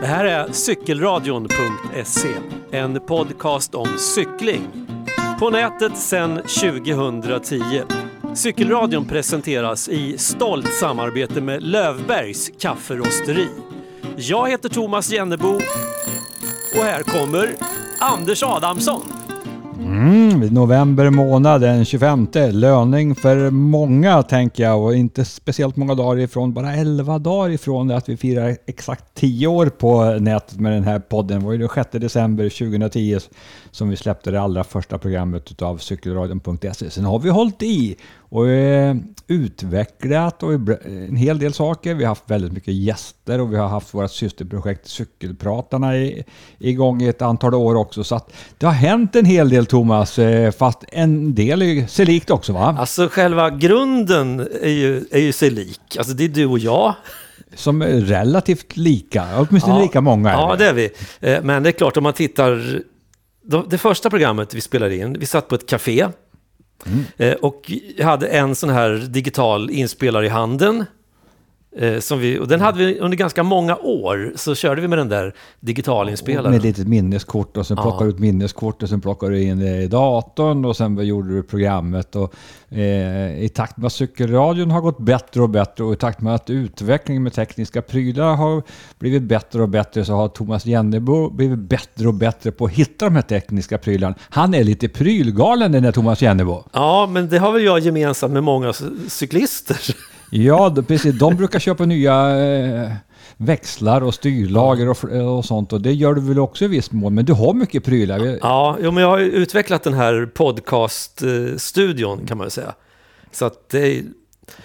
Det här är cykelradion.se, en podcast om cykling. På nätet sedan 2010. Cykelradion presenteras i stolt samarbete med Lövbergs kafferosteri. Jag heter Thomas Jennebo och här kommer Anders Adamsson. Mm, november månad, den 25. Löning för många tänker jag och inte speciellt många dagar ifrån, bara 11 dagar ifrån att vi firar exakt 10 år på nätet med den här podden. Det var ju den 6 december 2010 som vi släppte det allra första programmet utav cykelradion.se. Sen har vi hållit i och eh, utvecklat och en hel del saker. Vi har haft väldigt mycket gäster och vi har haft vårt systerprojekt Cykelpratarna i, igång i ett antal år också. Så att det har hänt en hel del Thomas, eh, fast en del är sig likt också va? Alltså själva grunden är ju, är ju sig lik. Alltså det är du och jag. Som är relativt lika, åtminstone Ja. lika många. är Ja, det är vi. Eh, Men det är klart, om man tittar... Det första programmet vi spelade in, vi satt på ett café. Mm. Eh, och jag hade en sån här digital inspelare i handen. Eh, Som vi, och den hade vi under ganska många år, så körde vi med den där digitalinspelaren. Med ett litet minneskort och sen Ja. plockar du ut minneskort och sen plockar du in det i datorn och sen gjorde du programmet. Och, eh, I takt med att cykelradion har gått bättre och bättre och i takt med att utvecklingen med tekniska prylar har blivit bättre och bättre så har Thomas Jennebo blivit bättre och bättre på att hitta de här tekniska prylarna. Han är lite prylgalen den där Thomas Jennebo. Ja, men det har väl jag gemensamt med många cyklister. Ja, precis. De brukar köpa nya eh, växlar och styrlager och, och sånt och det gör du väl också i viss mån. Men du har mycket prylar. Ja, jo, men jag har ju utvecklat den här podcaststudion kan man säga. Så att det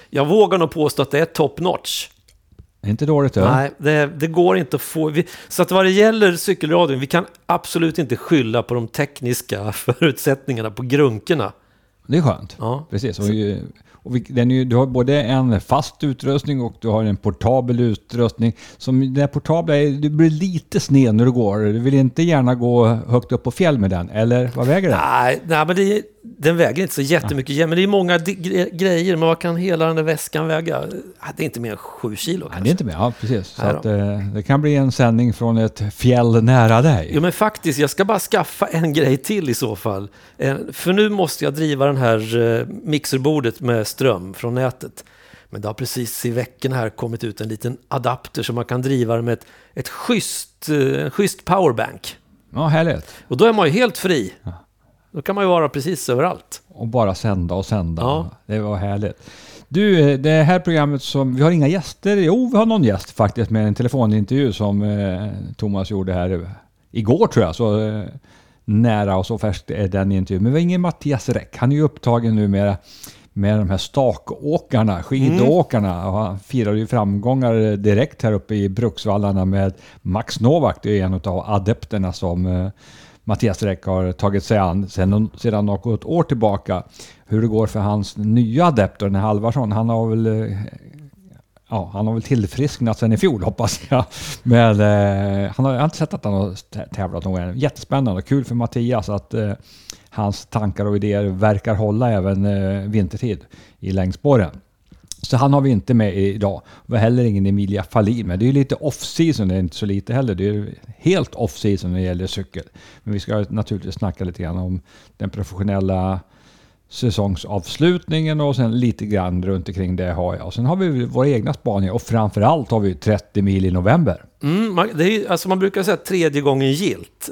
jag vågar nog påstå att det är top notch. Det är inte dåligt du. Nej, det, det går inte att få... Vi, så att vad det gäller cykelradion, vi kan absolut inte skylla på de tekniska förutsättningarna, på grunkorna. Det är skönt. Ja. Precis. Och, ju- och den är ju, du har både en fast utrustning och du har en portabel utrustning. Som den här portabla, är- du blir lite sned när du går. Du vill inte gärna gå högt upp på fjäll med den. Eller vad väger den? Nej, nej men det, den väger inte så jättemycket. Men det är många grejer. Men vad kan hela den där väskan väga? Ah, Det är inte mer än sju kilo Nej, kanske. det är inte med. Ja, precis. Så Nej att, eh, det kan bli en sändning från ett fjäll nära dig. Jo men faktiskt, jag ska bara skaffa en grej till i så fall. Eh, För nu måste jag driva den här eh, mixerbordet med ström från nätet. Men det har precis i veckan här kommit ut en liten adapter så man kan driva med ett, ett schysst, eh, en schysst powerbank. Ja, härligt. Och då är man ju helt fri. Då kan man ju vara precis överallt. Och bara sända och sända. Ja. Det var härligt. Du, det här programmet som... Vi har inga gäster. Jo, vi har någon gäst faktiskt med en telefonintervju som eh, Thomas gjorde här igår tror jag. Så eh, nära och så färskt är den intervjun. Men vi har ingen Mattias Räck. Han är ju upptagen nu med, med de här stakåkarna, skidåkarna. Och han firade ju framgångar direkt här uppe i Bruksvallarna med Max Novak. Det är en av adepterna som eh, Mattias Räck har tagit sig an sedan, sedan något år tillbaka. Hur det går för hans nya adept, den här Halvarsson. Han har väl eh, Ja, han har väl tillfrisknat sen i fjol hoppas jag. Men eh, han har, jag har inte sett att han har tävlat någon gång. Jättespännande och kul för Mattias att eh, hans tankar och idéer verkar hålla även eh, vintertid i längdspåren. Så han har vi inte med idag. Vi har heller ingen Emilia Fahlin med. Det är ju lite off-season, det är inte så lite heller. Det är helt off-season när det gäller cykel. Men vi ska naturligtvis snacka lite grann om den professionella säsongsavslutningen och sen lite grann runt omkring det har jag. Och sen har vi våra egna spaningar och framförallt har vi 30 mil i november. Mm, man, det är, alltså man brukar säga tredje gången gilt.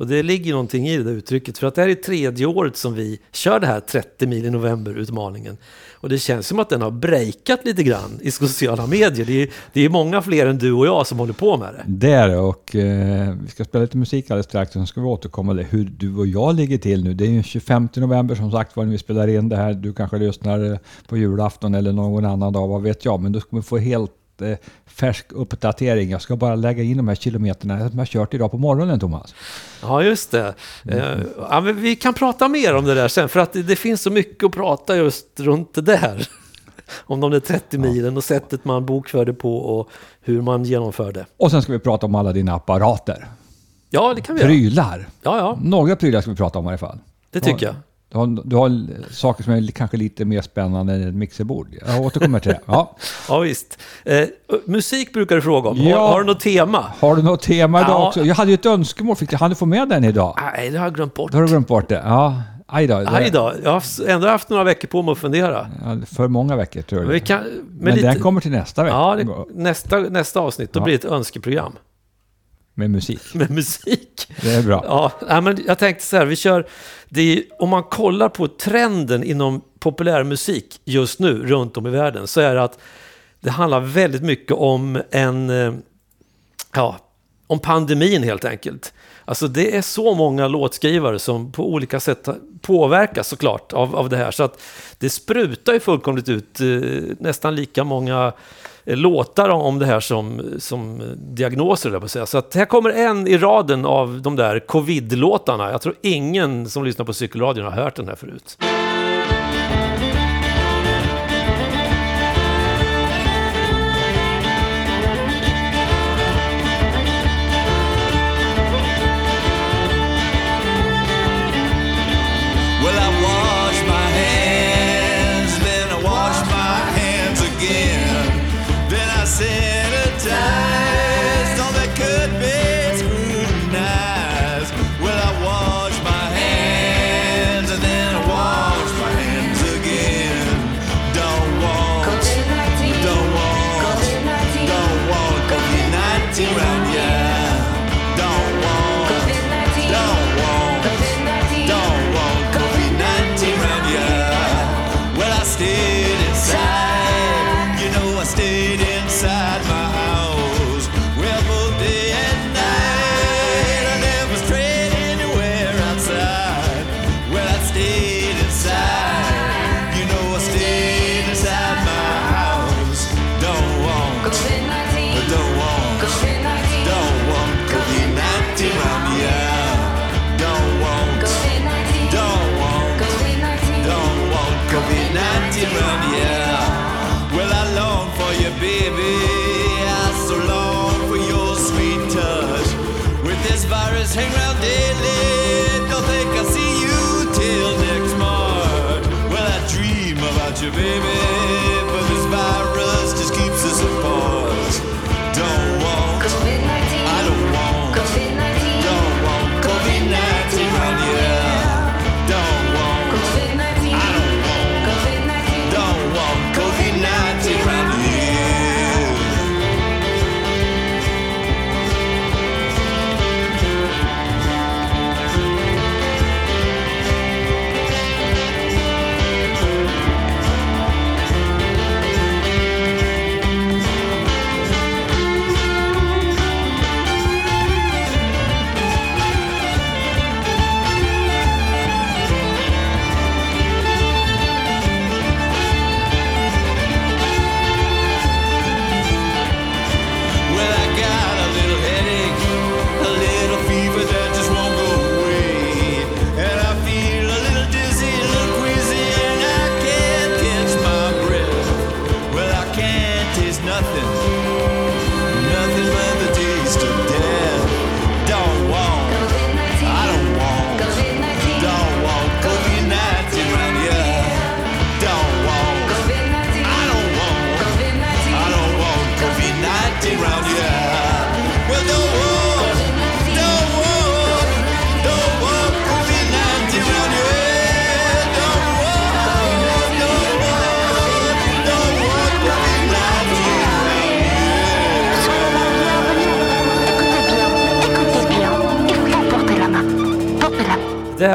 Och det ligger någonting i det där uttrycket. För att det här är tredje året som vi kör det här 30 mil i november-utmaningen. Och det känns som att den har breakat lite grann i sociala medier. Det är, det är många fler än du och jag som håller på med det. Det är det och eh, vi ska spela lite musik alldeles strax. Sen ska vi återkomma till hur du och jag ligger till nu. Det är ju 25 november som sagt var när vi spelar in det här. Du kanske lyssnar eh, på julafton eller någon annan dag, vad vet jag. Men du kommer få helt eh, färsk uppdatering. Jag ska bara lägga in de här kilometerna som jag kört idag på morgonen Thomas. Ja, just det. Eh, ja, men vi kan prata mer om det där sen, för att det, det finns så mycket att prata just runt det där. Om de där 30 milen och sättet man bokförde på och hur man genomförde. Och sen ska vi prata om alla dina apparater. Ja, det kan vi göra. Prylar. Ja, ja, Några prylar ska vi prata om i alla fall. det tycker jag. Du har, du har saker som är kanske lite mer spännande än ett mixerbord. Jag återkommer till det. Ja. Ja, visst. Eh, musik brukar du fråga om. Ja. Har, har du något tema? Har du något tema idag Ja. också? Jag hade ju ett önskemål. Fick jag, hann du få med den idag? Nej, det har jag glömt bort. Då har du glömt bort det. Ja, aj då. Det- Aj då, jag har ändå haft några veckor på mig att fundera. Ja, för många veckor tror Men, jag. vi kan, Men lite, den kommer till nästa vecka. Ja, det, nästa, nästa avsnitt, då blir det ett önskeprogram Med musik. med musik. Det är bra. Ja, men jag tänkte så här, vi kör, är, om man kollar på trenden inom populärmusik just nu runt om i världen så är det att det handlar väldigt mycket om en, eh, ja, om pandemin helt enkelt. Alltså det är så många låtskrivare som på olika sätt påverkas såklart av, av det här. Så att det sprutar ju fullkomligt ut eh, nästan lika många låtar om det här som, som diagnoser, där på att säga. Så att här kommer en i raden av de där covid-låtarna. Jag tror ingen som lyssnar på cykelradion har hört den här förut. Baby,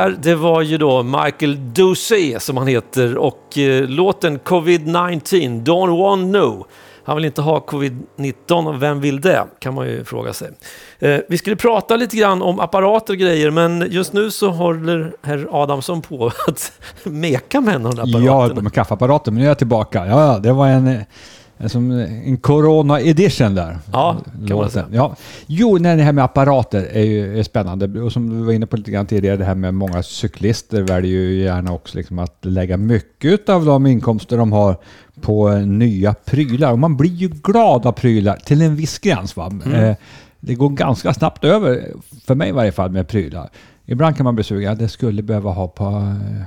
Det här, det var ju då Michael Doucet som han heter och eh, låten Covid-19, Don't Want No. Han vill inte ha covid-19 och vem vill det? Kan man ju fråga sig. Eh, vi skulle prata lite grann om apparater och grejer men just nu så håller herr Adamsson på att meka med en av de Ja, apparaterna. med kaffeapparaten. Men nu är jag tillbaka. Ja, ja, det var en, eh, en, som, en Corona edition där. Ja, kan man säga. Ja. Jo, nej, det här med apparater är ju är spännande. Och som du var inne på lite grann tidigare, det här med många cyklister väljer ju gärna också liksom att lägga mycket av de inkomster de har på eh, nya prylar. Och man blir ju glad av prylar till en viss gräns. Va? Mm. Eh, det går ganska snabbt över, för mig i varje fall, med prylar. Ibland kan man bli sugen, det skulle behöva ha på, eh,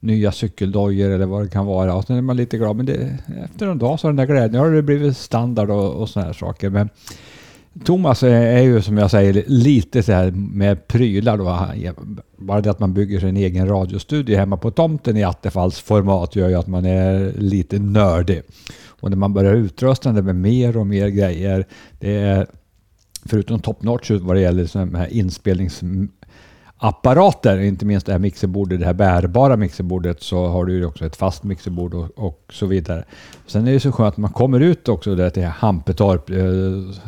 nya cykeldojor eller vad det kan vara. Och sen är man lite glad. Men det, efter en dag så har den där glädjen, nu har det blivit standard och, och sådana här saker. Men Thomas är, är ju som jag säger lite så här med prylar då. Bara det att man bygger sin egen radiostudio hemma på tomten i Attefalls format gör ju att man är lite nördig. Och när man börjar utrusta det med mer och mer grejer, det är förutom top notch vad det gäller så här apparater, inte minst det här mixerbordet, det här bärbara mixerbordet, så har du ju också ett fast mixerbord och, och så vidare. Sen är det så skönt att man kommer ut också där till Hampetorp, eh,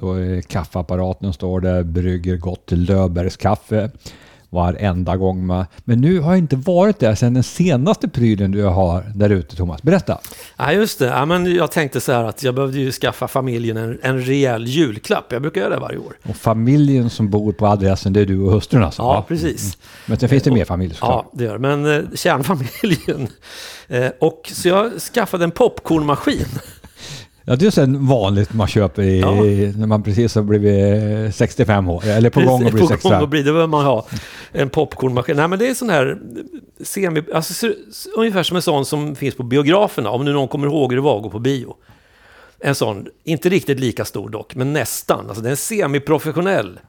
då är kaffeapparaten står där, brygger gott till Löfbergs kaffe varenda gång. Man, men nu har jag inte varit där sedan den senaste prylen du har där ute, Thomas. Berätta! Ja, just det. Ja, men jag tänkte så här att jag behövde ju skaffa familjen en, en rejäl julklapp. Jag brukar göra det varje år. Och familjen som bor på adressen, det är du och hustrun alltså? Ja, precis. Men sen finns det mer familj såklart. Ja, det gör det. Men eh, kärnfamiljen. Eh, och så jag skaffade en popcornmaskin. Ja, det är sen vanligt man köper i, Ja. när man precis har blivit 65 år. Eller på gång att bli På gång 65. att bli, det behöver man ha. En popcornmaskin. Nej, men det är sån här semi... Alltså, ungefär som en sån som finns på biograferna. Om nu någon kommer ihåg hur det var att gå på bio. En sån, inte riktigt lika stor dock, men nästan. Alltså det är en semiprofessionell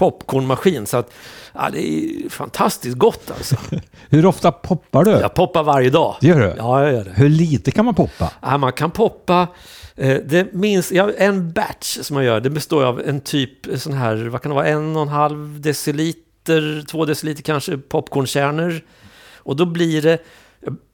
popcornmaskin. Så att, ja, det är fantastiskt gott alltså. Hur ofta poppar du? Jag poppar varje dag. Det gör du? Ja, jag gör det. Hur lite kan man poppa? Ja, man kan poppa. eh, Det minst, ja, en batch som man gör, det består av en typ sån här, vad kan det vara, en och en halv deciliter, två deciliter kanske popcornkärnor. Och då blir det,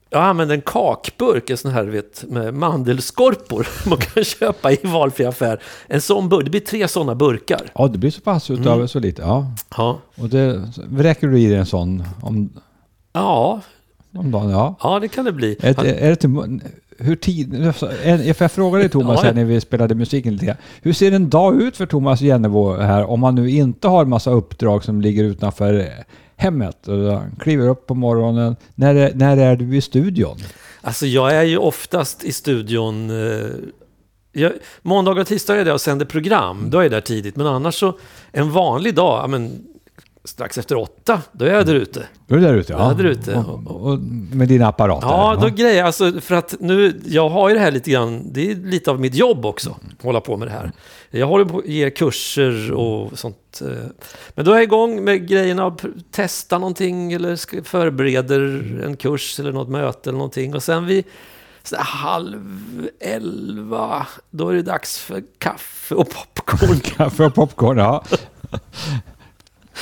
jag använder en kakburk, en sån här vet, med mandelskorpor man kan köpa i valfri affär. En sån burk, det blir tre sådana burkar. Ja, det blir så pass utav Mm. så lite. Ja. Ja, Och det räcker du i dig en sån om, ja, om dagen? Ja. ja det kan det bli. Är, det- är det till, hur tid... För jag frågade dig Thomas här när vi spelade musiken lite. Hur ser en dag ut för Thomas Jennebo här om man nu inte har en massa uppdrag som ligger utanför hemmet? Kliver upp på morgonen. När är, när är du i studion? Alltså jag är ju oftast i studion. Eh, jag, måndagar och tisdagar är det och sänder program. Då är jag där tidigt. Men annars så en vanlig dag, men, strax efter åtta, då är jag där ute. Då är du där ute? Är där ute. Och, och, och med dina apparater? Ja, då grejer jag. Alltså, för att nu, jag har ju det här lite grann, det är lite av mitt jobb också, att hålla på med det här. Jag håller på att ge kurser och sånt. eh. Men då är jag igång med grejerna, och testa någonting eller förbereder en kurs eller något möte eller någonting. Och sen vid halv elva, då är det dags för kaffe och popcorn. Kaffe och popcorn, ja.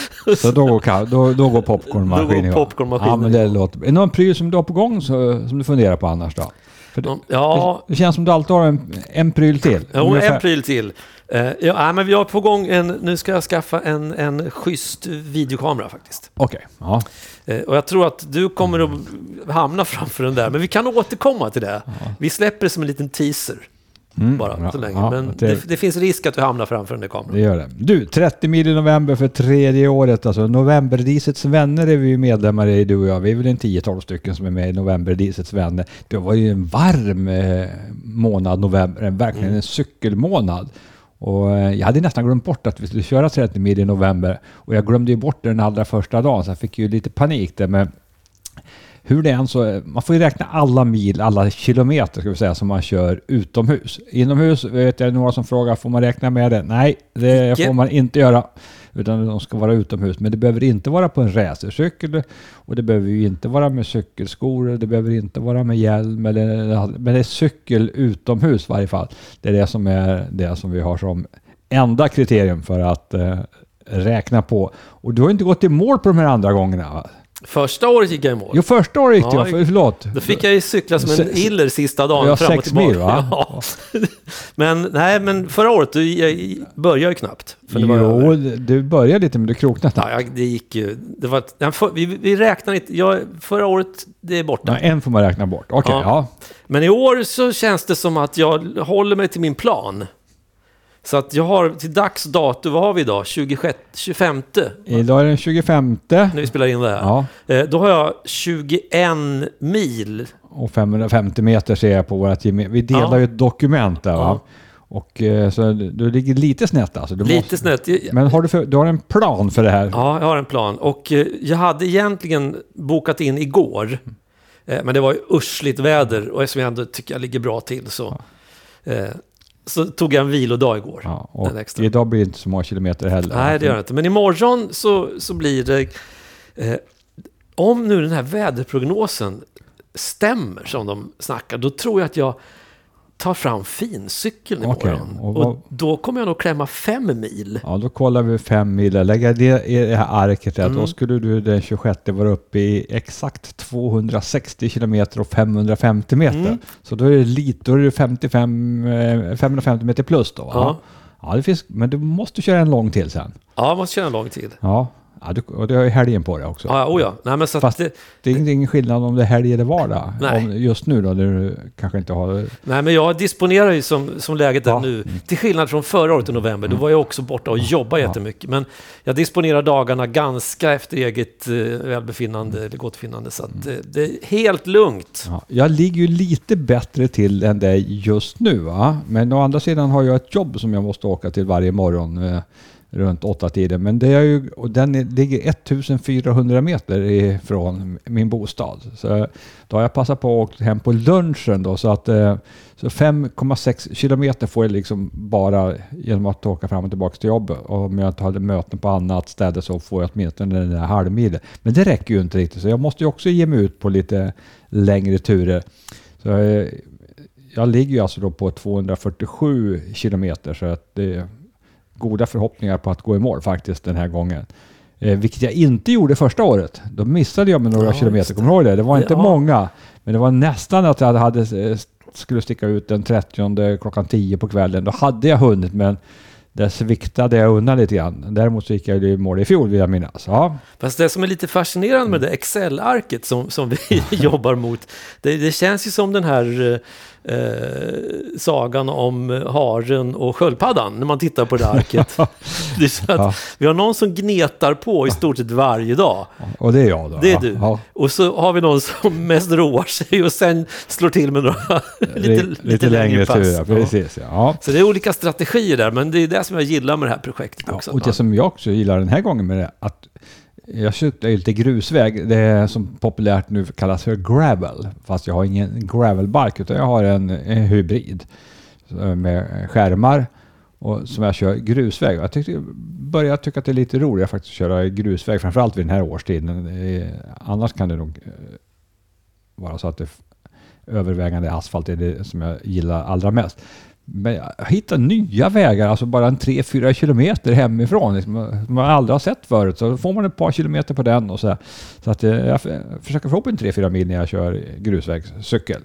Så då går, ka- då, då går popcornmaskinen Då går igång. popcornmaskinen Ja, men det låter... Är det någon pryl som du har på gång så, som du funderar på annars då? För det, Ja, det känns som du alltid har en, en pryl till. Jo, Ungefär- en pryl till. Eh, ja, nej, men vi har på gång en, nu ska jag skaffa en, en schysst videokamera faktiskt. Okej, ja. Eh, och jag tror att du kommer att hamna framför den där, men vi kan återkomma till det. Vi släpper det som en liten teaser Mm, bara ja, så länge. ja, men det- det, det finns risk att du hamnar framför den där Det kameran. gör det. Du, 30 mil i november för tredje året. Alltså Novemberdisets vänner är vi ju medlemmar i, du och jag. Vi är väl en 10-12 stycken som är med i Novemberdisets vänner. Det var ju en varm eh, månad, november. en- Verkligen Mm. en cykelmånad. Och eh, jag hade nästan glömt bort att vi skulle köra 30 mil i november. Och jag glömde ju bort det den allra första dagen, så jag fick ju lite panik där. Men hur det än så, man får ju räkna alla mil, alla kilometer ska vi säga, som man kör utomhus. Inomhus vet jag några som frågar, får man räkna med det? Nej, det Icke. får man inte göra. Utan de ska vara utomhus. Men det behöver inte vara på en racercykel och det behöver ju inte vara med cykelskor. Det behöver inte vara med hjälm. Eller, men det är cykel utomhus i varje fall. Det är det som är det som vi har som enda kriterium för att eh, räkna på. Och du har inte gått i mål på de här andra gångerna va? Första året gick jag i mål. Jo, första året gick Ja, ja, för- förlåt. Då fick jag ju cykla som en iller sista dagen Ja, fram och tillbaka. va? Ja. Men nej, men förra året, jag började ju knappt. För det var jo, över. du började lite men du kroknade Ja, snabbt. jag- det gick ju. Det var, ja, för, vi, vi räknar inte. Jag, förra året, det är borta. Ja, en får man räkna bort. Okej, Ja. ja. Men i år så känns det som att jag håller mig till min plan. Så att jag har till dags dato, vad har vi idag? 26, 25 Idag är den 25 när vi spelar in det här. ja, Eh, Då har jag 21 mil. och 550 meter ser jag på vårt gemen... Vi delar Ja. ju ett dokument där va? Ja. Och eh, så du ligger lite snett alltså. Du Lite måste, snett. Men har du, för, du har en plan för det här? Ja, jag har en plan. Och eh, jag hade egentligen bokat in igår. Men det var ju ursligt väder och eftersom jag ändå tycker jag ligger bra till så, eh, så tog jag en vilodag igår. Ja, och idag blir det inte så många kilometer heller. Nej, det gör det inte. Men imorgon så, så blir det... Eh, om nu den här väderprognosen stämmer som de snackar, då tror jag att jag tar fram fincykeln imorgon. och Och, vad- då kommer jag nog klämma fem mil. Ja, då kollar vi fem mil. Lägga det i det här arket. Mm. Då skulle du den 26 vara uppe i exakt 260 kilometer och 550 meter. Mm. Så då är det lite, då är det 55, eh, 550 meter plus då. Ja. ja det finns, men du måste köra en lång till sen. Ja, jag måste köra en lång tid. Ja, ja du, och du har ju helgen på det också. Ja, oh ja. Nej, men så Fast- det, Det är ingen skillnad om det är helg eller vardag. Nej. Om, just nu då, du kanske inte har... nej, men jag disponerar ju som, som läget är Ja. nu. Till skillnad från förra året i november, då var jag också borta och jobbade jättemycket. Men jag disponerar dagarna ganska efter eget eh, välbefinnande eller gottfinnande. Så att, eh, det är helt lugnt. Ja, jag ligger ju lite bättre till än dig just nu. Va? Men å andra sidan har jag ett jobb som jag måste åka till varje morgon eh, runt åtta tiden. Men det är ju, och den är, ligger 1400 meter ifrån min bostad. Så då har jag passat på att åka hem på lunchen då. Så att eh, så 5,6 kilometer får jag liksom bara genom att åka fram och tillbaka till jobbet. Och om jag inte hade möten på annat ställe så får jag åtminstone den där halvmilen. Men det räcker ju inte riktigt. Så jag måste ju också ge mig ut på lite längre turer. Så eh, jag ligger ju alltså då på 247 kilometer så att det goda förhoppningar på att gå i mål faktiskt den här gången. Eh, vilket jag inte gjorde första året. Då missade jag med några Ja, kilometer, kommer du ihåg det? Det var inte Ja. många. Men det var nästan att jag hade, eh, skulle sticka ut den 30 klockan 10 på kvällen. Då hade jag hunnit men där sviktade jag undan lite grann. Däremot så gick jag i mål i fjol vill jag minnas. Ja, Fast det som är lite fascinerande med det Excel-arket som, som vi jobbar mot, det, det känns ju som den här eh, sagan om haren och sköldpaddan när man tittar på det arket. det är så att Ja. Vi har någon som gnetar på i stort sett varje dag. och det är jag då. Det är du. Ja. Och så har vi någon som mest roar sig och sen slår till med några lite, lite, lite längre pass. tur, precis. Ja. Så det är olika strategier där, men det är det som jag gillar med det här projektet också. och det som jag också gillar den här gången med det, att jag ju lite grusväg, det som populärt nu kallas för gravel. Fast jag har ingen gravelbike utan jag har en, en hybrid med skärmar och som jag kör grusväg. Jag tyckte, börjar tycka att det är lite roligare faktiskt att köra grusväg, framförallt vid den här årstiden. Annars kan det nog eh, vara så att det övervägande asfalt är det som jag gillar allra mest. Men jag hittar nya vägar, alltså bara en 3-4 kilometer hemifrån, liksom, som man aldrig har sett förut. Så får man ett par kilometer på den och så. Så att eh, jag försöker få upp en 3-4 mil när jag kör grusvägscykel.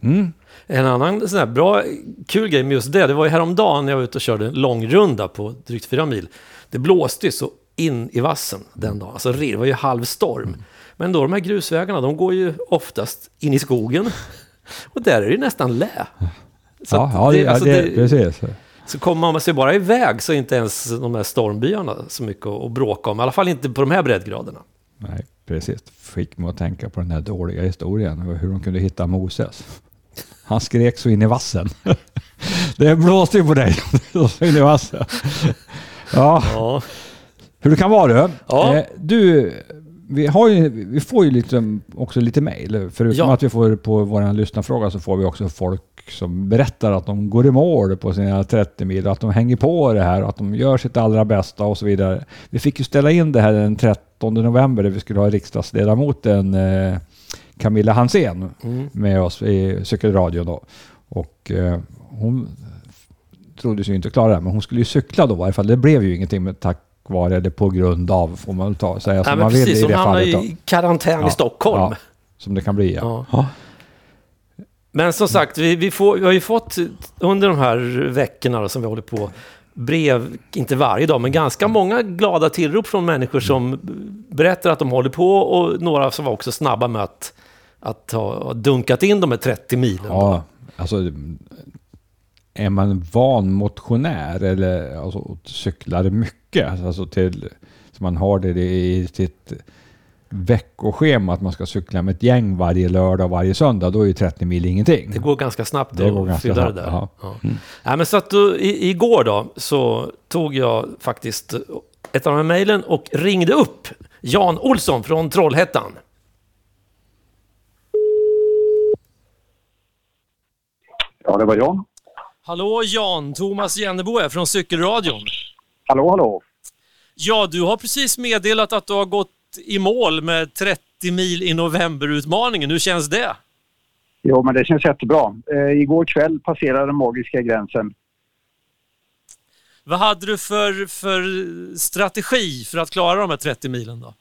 Mm. En annan sån här bra, kul grej med just det, det var ju häromdagen när jag var ute och körde en långrunda på drygt fyra mil. Det blåste ju så in i vassen den dagen, alltså det var ju halvstorm. Men då de här grusvägarna, de går ju oftast in i skogen. Och där är det ju nästan lä. Så Ja, ja, det, ja, alltså det, det- precis. Så kommer man sig bara iväg så är inte ens de här stormbyarna så mycket att att bråka om. I alla fall inte på de här breddgraderna. Nej, precis. Fick mig att tänka på den här dåliga historien, och hur de kunde hitta Moses. Han skrek så in i vassen. Det blåste ju på dig, så in i vassen. Ja, Ja, hur det kan vara du. Ja. Eh, Du, vi, har ju, vi får ju liksom också lite mejl. Förutom Ja. att vi får på vår lyssnarfråga så får vi också folk som berättar att de går i mål på sina 30 mil, att de hänger på det här, att de gör sitt allra bästa och så vidare. Vi fick ju ställa in det här den 13 november där vi skulle ha riksdagsledamoten eh, Camilla Hansén mm. med oss i cykelradion då. Och eh, hon trodde sig inte klara det, men hon skulle ju cykla då i varje fall. Det blev ju ingenting med tack vare eller på grund av, får man väl ta, säga som Nej, men man vill precis. i Hon det fallet. Då. i karantän Ja, i Stockholm. ja. Som det kan bli ja. Ja. ja. Men som sagt, vi, vi, får, vi har ju fått under de här veckorna då, som vi håller på brev, inte varje dag, men ganska många glada tillrop från människor som berättar att de håller på och några som var också snabba med att, att ha dunkat in de här 30 milen. Ja, alltså är man van motionär eller alltså, cyklar mycket, alltså till, så man har det i sitt veckoschema att man ska cykla med ett gäng varje lördag och varje söndag, då är ju 30 mil ingenting. Det går ganska snabbt Det går att ganska fylla snabbt, det där. ja. Ja. Nej, men så att då, i, igår då så tog jag faktiskt ett av de här mejlen och ringde upp Jan Olsson från Trollhättan. Ja, det var Jan. Hallå Jan, Thomas Jennebo här från Cykelradion. Hallå, hallå. Ja, du har precis meddelat att du har gått i mål med 30 mil i novemberutmaningen. Hur känns det? Jo, men det känns jättebra. Eh, igår kväll passerade den magiska gränsen. Vad hade du för, för strategi för att klara de här 30 milen då?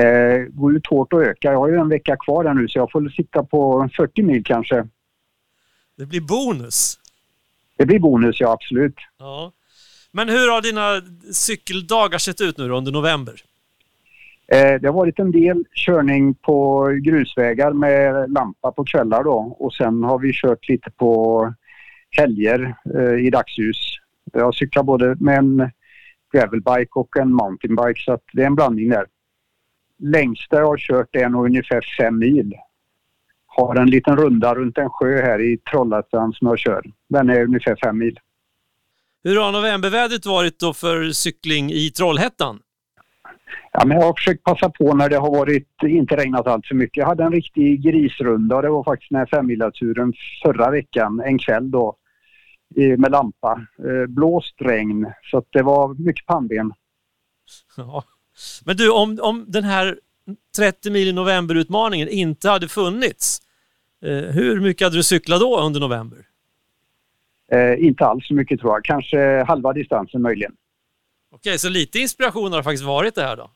Eh, gå ut hårt och öka. Jag har ju en vecka kvar där nu så jag får sikta på 40 mil kanske. Det blir bonus. Det blir bonus, ja absolut. Ja. Men hur har dina cykeldagar sett ut nu då under november? Eh, det har varit en del körning på grusvägar med lampa på kvällar då och sen har vi kört lite på helger eh, i dagsljus. Jag cyklar både med en gravelbike och en mountainbike så att det är en blandning där. Längsta jag har kört är nog ungefär fem mil. Har en liten runda runt en sjö här i Trollhättan som jag kör. Den är ungefär fem mil. Hur har novembervädret varit då för cykling i Trollhättan? Ja, men jag har försökt passa på när det har varit, inte regnat allt för mycket. Jag hade en riktig grisrunda och det var faktiskt den här femmilaturen förra veckan, en kväll då, med lampa. Eh, Blåst regn, så det var mycket pannben. Ja. Men du, om, om den här 30 mil i novemberutmaningen inte hade funnits, eh, hur mycket hade du cyklat då under november? Eh, inte alls så mycket tror jag, kanske halva distansen möjligen. Okej, så lite inspiration har det faktiskt varit det här då?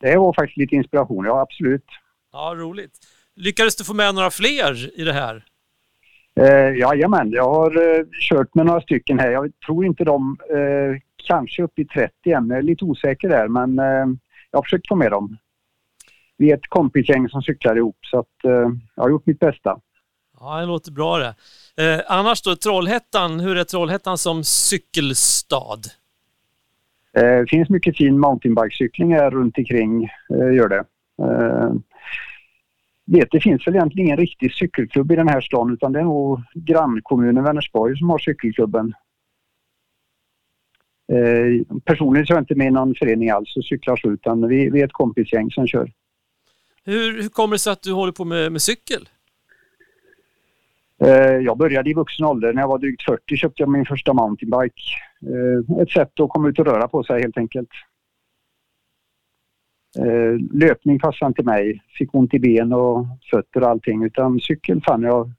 Det var faktiskt lite inspiration, ja absolut. Ja, roligt. Lyckades du få med några fler i det här? Eh, jajamän, jag har eh, kört med några stycken här. Jag tror inte de eh, kanske upp i 30 än. Jag är lite osäker där men eh, jag har försökt få med dem. Vi är ett kompisgäng som cyklar ihop så att eh, jag har gjort mitt bästa. Ja, det låter bra det. Eh, annars då, Trollhättan, hur är Trollhättan som cykelstad? Eh, Det finns mycket fin mountainbikecykling här runt omkring, eh, gör det. Eh, vet, det finns väl egentligen ingen riktig cykelklubb i den här stan utan det är nog grannkommunen Vänersborg som har cykelklubben. Eh, personligen så är jag inte med i någon förening alls och cyklar så utan vi, vi är ett kompisgäng som kör. Hur, hur kommer det sig att du håller på med, med cykel? Eh, jag började i vuxen ålder. När jag var drygt 40 köpte jag min första mountainbike. Eh, ett sätt att komma ut och röra på sig helt enkelt. Eh, löpning passade inte mig. Fick ont i ben och fötter och allting. Utan cykel fann jag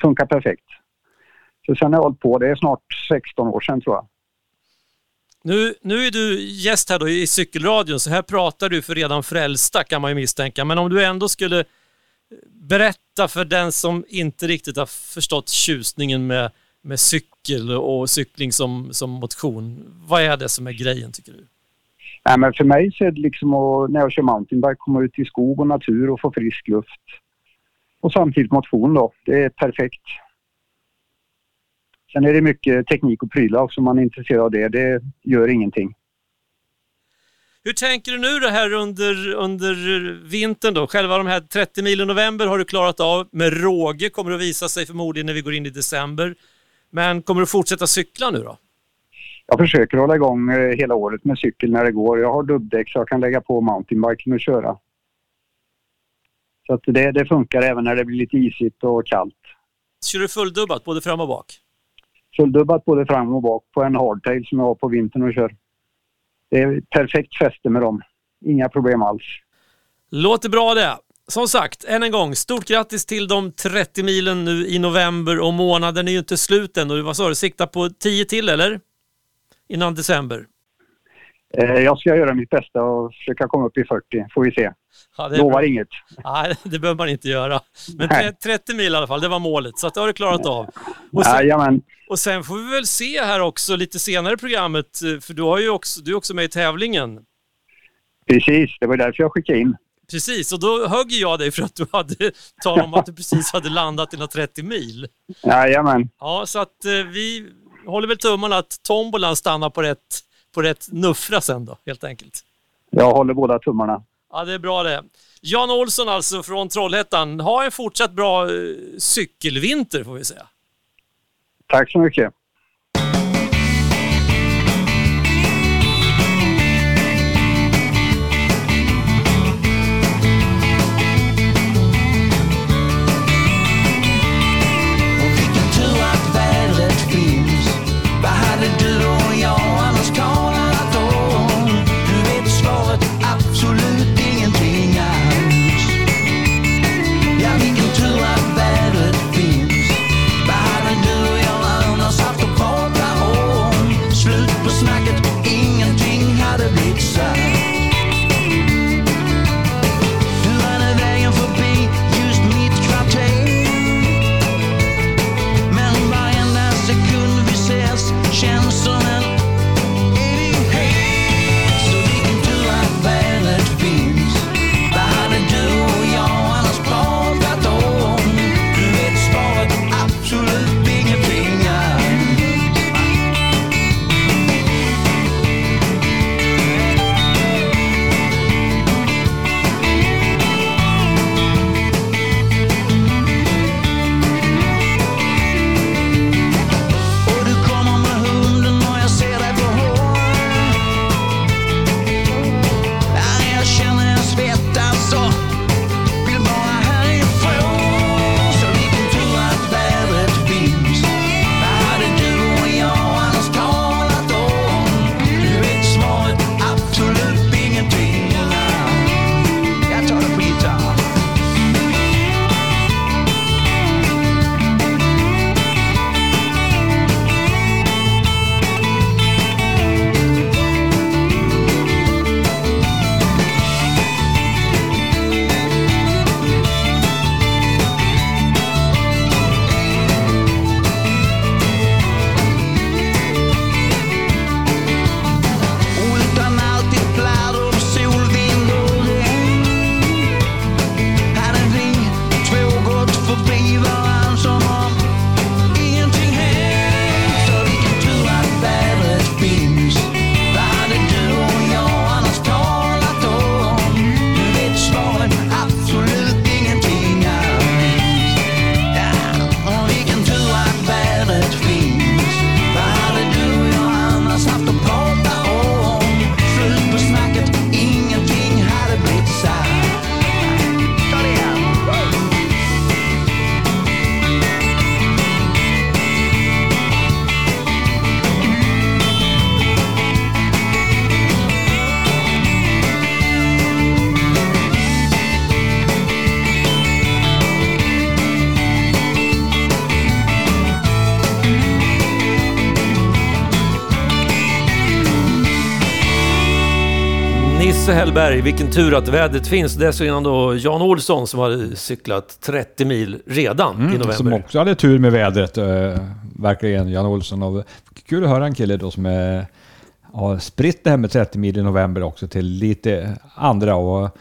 funkar perfekt. Så sen har jag hållit på. Det är snart 16 år sedan tror jag. Nu, nu är du gäst här då i cykelradion, så här pratar du för redan frälsta kan man ju misstänka. Men om du ändå skulle berätta för den som inte riktigt har förstått tjusningen med, med cykel och cykling som, som motion. Vad är det som är grejen tycker du? Nej, men för mig så är det liksom att, när jag kör mountainbike komma ut i skog och natur och få frisk luft. Och samtidigt motion då. Det är perfekt. Sen är det mycket teknik och prylar också om man är intresserad av det. Det gör ingenting. Hur tänker du nu det här under, under vintern då? Själva de här 30 mil i november har du klarat av med råge, kommer att visa sig förmodligen när vi går in i december. Men kommer du fortsätta cykla nu då? Jag försöker hålla igång eh, hela året med cykel när det går. Jag har dubbdäck så jag kan lägga på mountainbiken och köra. Så att det, det funkar även när det blir lite isigt och kallt. Kör du fulldubbat både fram och bak? Fulldubbat både fram och bak på en hardtail som jag har på vintern och kör. Det är perfekt fäste med dem. Inga problem alls. Låter bra det. Som sagt, än en gång, stort grattis till de 30 milen nu i november och månaden är ju inte slut än. Och vad sa du, sikta på 10 till eller? Innan december. Eh, jag ska göra mitt bästa och försöka komma upp i 40, får vi se. Ja, Lovar bra. inget. Nej, det behöver man inte göra. Men Nej. 30 mil i alla fall, det var målet. Så att det har du klarat av. Och sen, Jajamän. och sen får vi väl se här också lite senare i programmet, eh, för du, har ju också, du är också med i tävlingen. Precis, det var därför jag skickade in. Precis, och då högg jag dig för att du hade talat om att du precis hade landat dina 30 mil. Jajamän. Ja, så att eh, vi håller väl tummarna att tombolan stannar på rätt, på rätt nuffra sen då, helt enkelt. Jag håller båda tummarna. Ja, det är bra det. Jan Olsson alltså från Trollhättan. Ha en fortsatt bra eh, cykelvinter får vi säga. Tack så mycket. Hellberg, vilken tur att vädret finns. Dessförinnan då Jan Olsson som hade cyklat 30 mil redan i november. Mm, Som också hade tur med vädret, eh, verkligen, Jan Olsson. Och kul att höra en kille då som är, har spritt det här med 30 mil i november också till lite andra. Och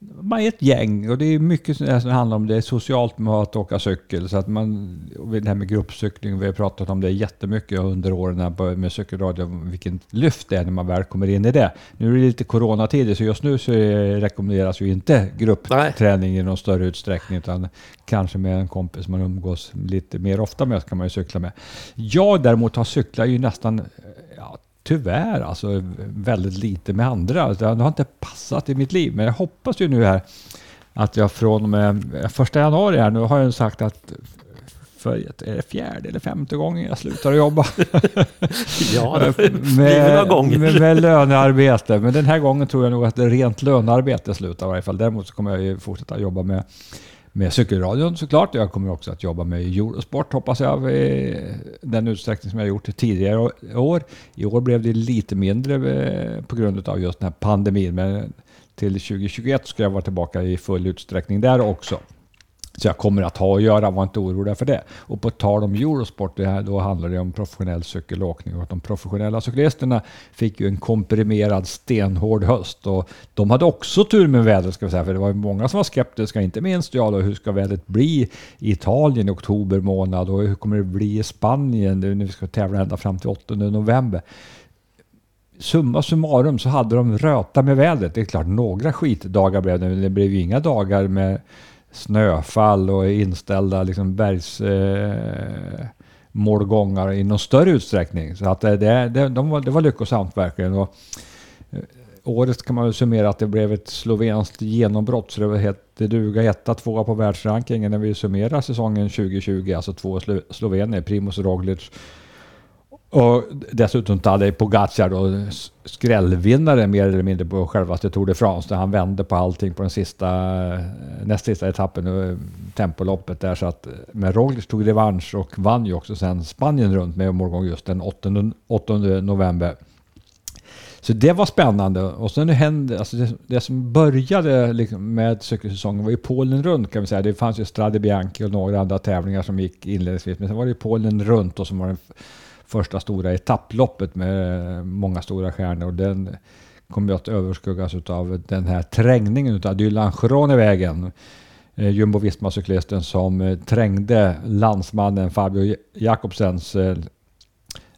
man är ett gäng och det är mycket som alltså, handlar om. Det är socialt med att åka cykel. Så att man, och det här med gruppcykling, vi har pratat om det jättemycket under åren med cykelradio, vilken lyft det är när man väl kommer in i det. Nu är det lite coronatider, så just nu så rekommenderas ju inte gruppträning i någon större utsträckning, utan kanske med en kompis man umgås lite mer ofta med, kan man ju cykla med. Jag däremot har cyklat ju nästan, tyvärr alltså väldigt lite med andra. Det har inte passat i mitt liv, men jag hoppas ju nu här att jag från och med första januari här, nu har jag sagt att för är det fjärde eller femte gången jag slutar jobba. Ja, med, med, med lönearbete. Men den här gången tror jag nog att det rent lönearbete slutar i varje fall. Däremot så kommer jag ju fortsätta jobba med, med cykelradion såklart. Jag kommer också att jobba med Eurosport hoppas jag i den utsträckning som jag gjort tidigare år. I år blev det lite mindre eh, på grund av just den här pandemin. Men till 2021 ska jag vara tillbaka i full utsträckning där också. Så jag kommer att ha att göra, var inte orolig för det. Och på tal om Eurosport, det här, då handlar det om professionell cykelåkning och att de professionella cyklisterna fick ju en komprimerad stenhård höst och de hade också tur med vädret ska vi säga, för det var ju många som var skeptiska, inte minst jag då, hur ska vädret bli i Italien i oktober månad och hur kommer det bli i Spanien nu när vi ska tävla ända fram till 8 november? summa summarum så hade de röta med vädret. Det är klart, några skitdagar blev det, men det blev ju inga dagar med snöfall och inställda liksom bergs... Eh, målgångar i någon större utsträckning. Så att det, det, det, de var, det var lyckosamt verkligen. Och, eh, året kan man väl summera att det blev ett slovenskt genombrott. Så det var helt det duga etta, tvåa på världsrankingen när vi summerar säsongen 2020. Alltså två Slo slovener, Primoz Roglic och dessutom Tadej Pogacar då, skrällvinnare mer eller mindre på självaste Tour de France där han vände på allting på den sista, eh, näst sista etappen, och tempoloppet där. Så att, eh, men Roglic tog revansch och vann ju också sen Spanien runt med målgång just den 8, 8 november. Så det var spännande. Och sen hände, alltså det, det som började liksom med cykelsäsongen var ju Polen runt kan vi säga. Det fanns ju Strade Bianchi och några andra tävlingar som gick inledningsvis. Men sen var det ju Polen runt och som var den första stora etapploppet med många stora stjärnor. Och den kommer att överskuggas av den här trängningen av Dylan Schronevägen. Eh, Jumbo-Visma-cyklisten som eh, trängde landsmannen Fabio Jakobsens eh,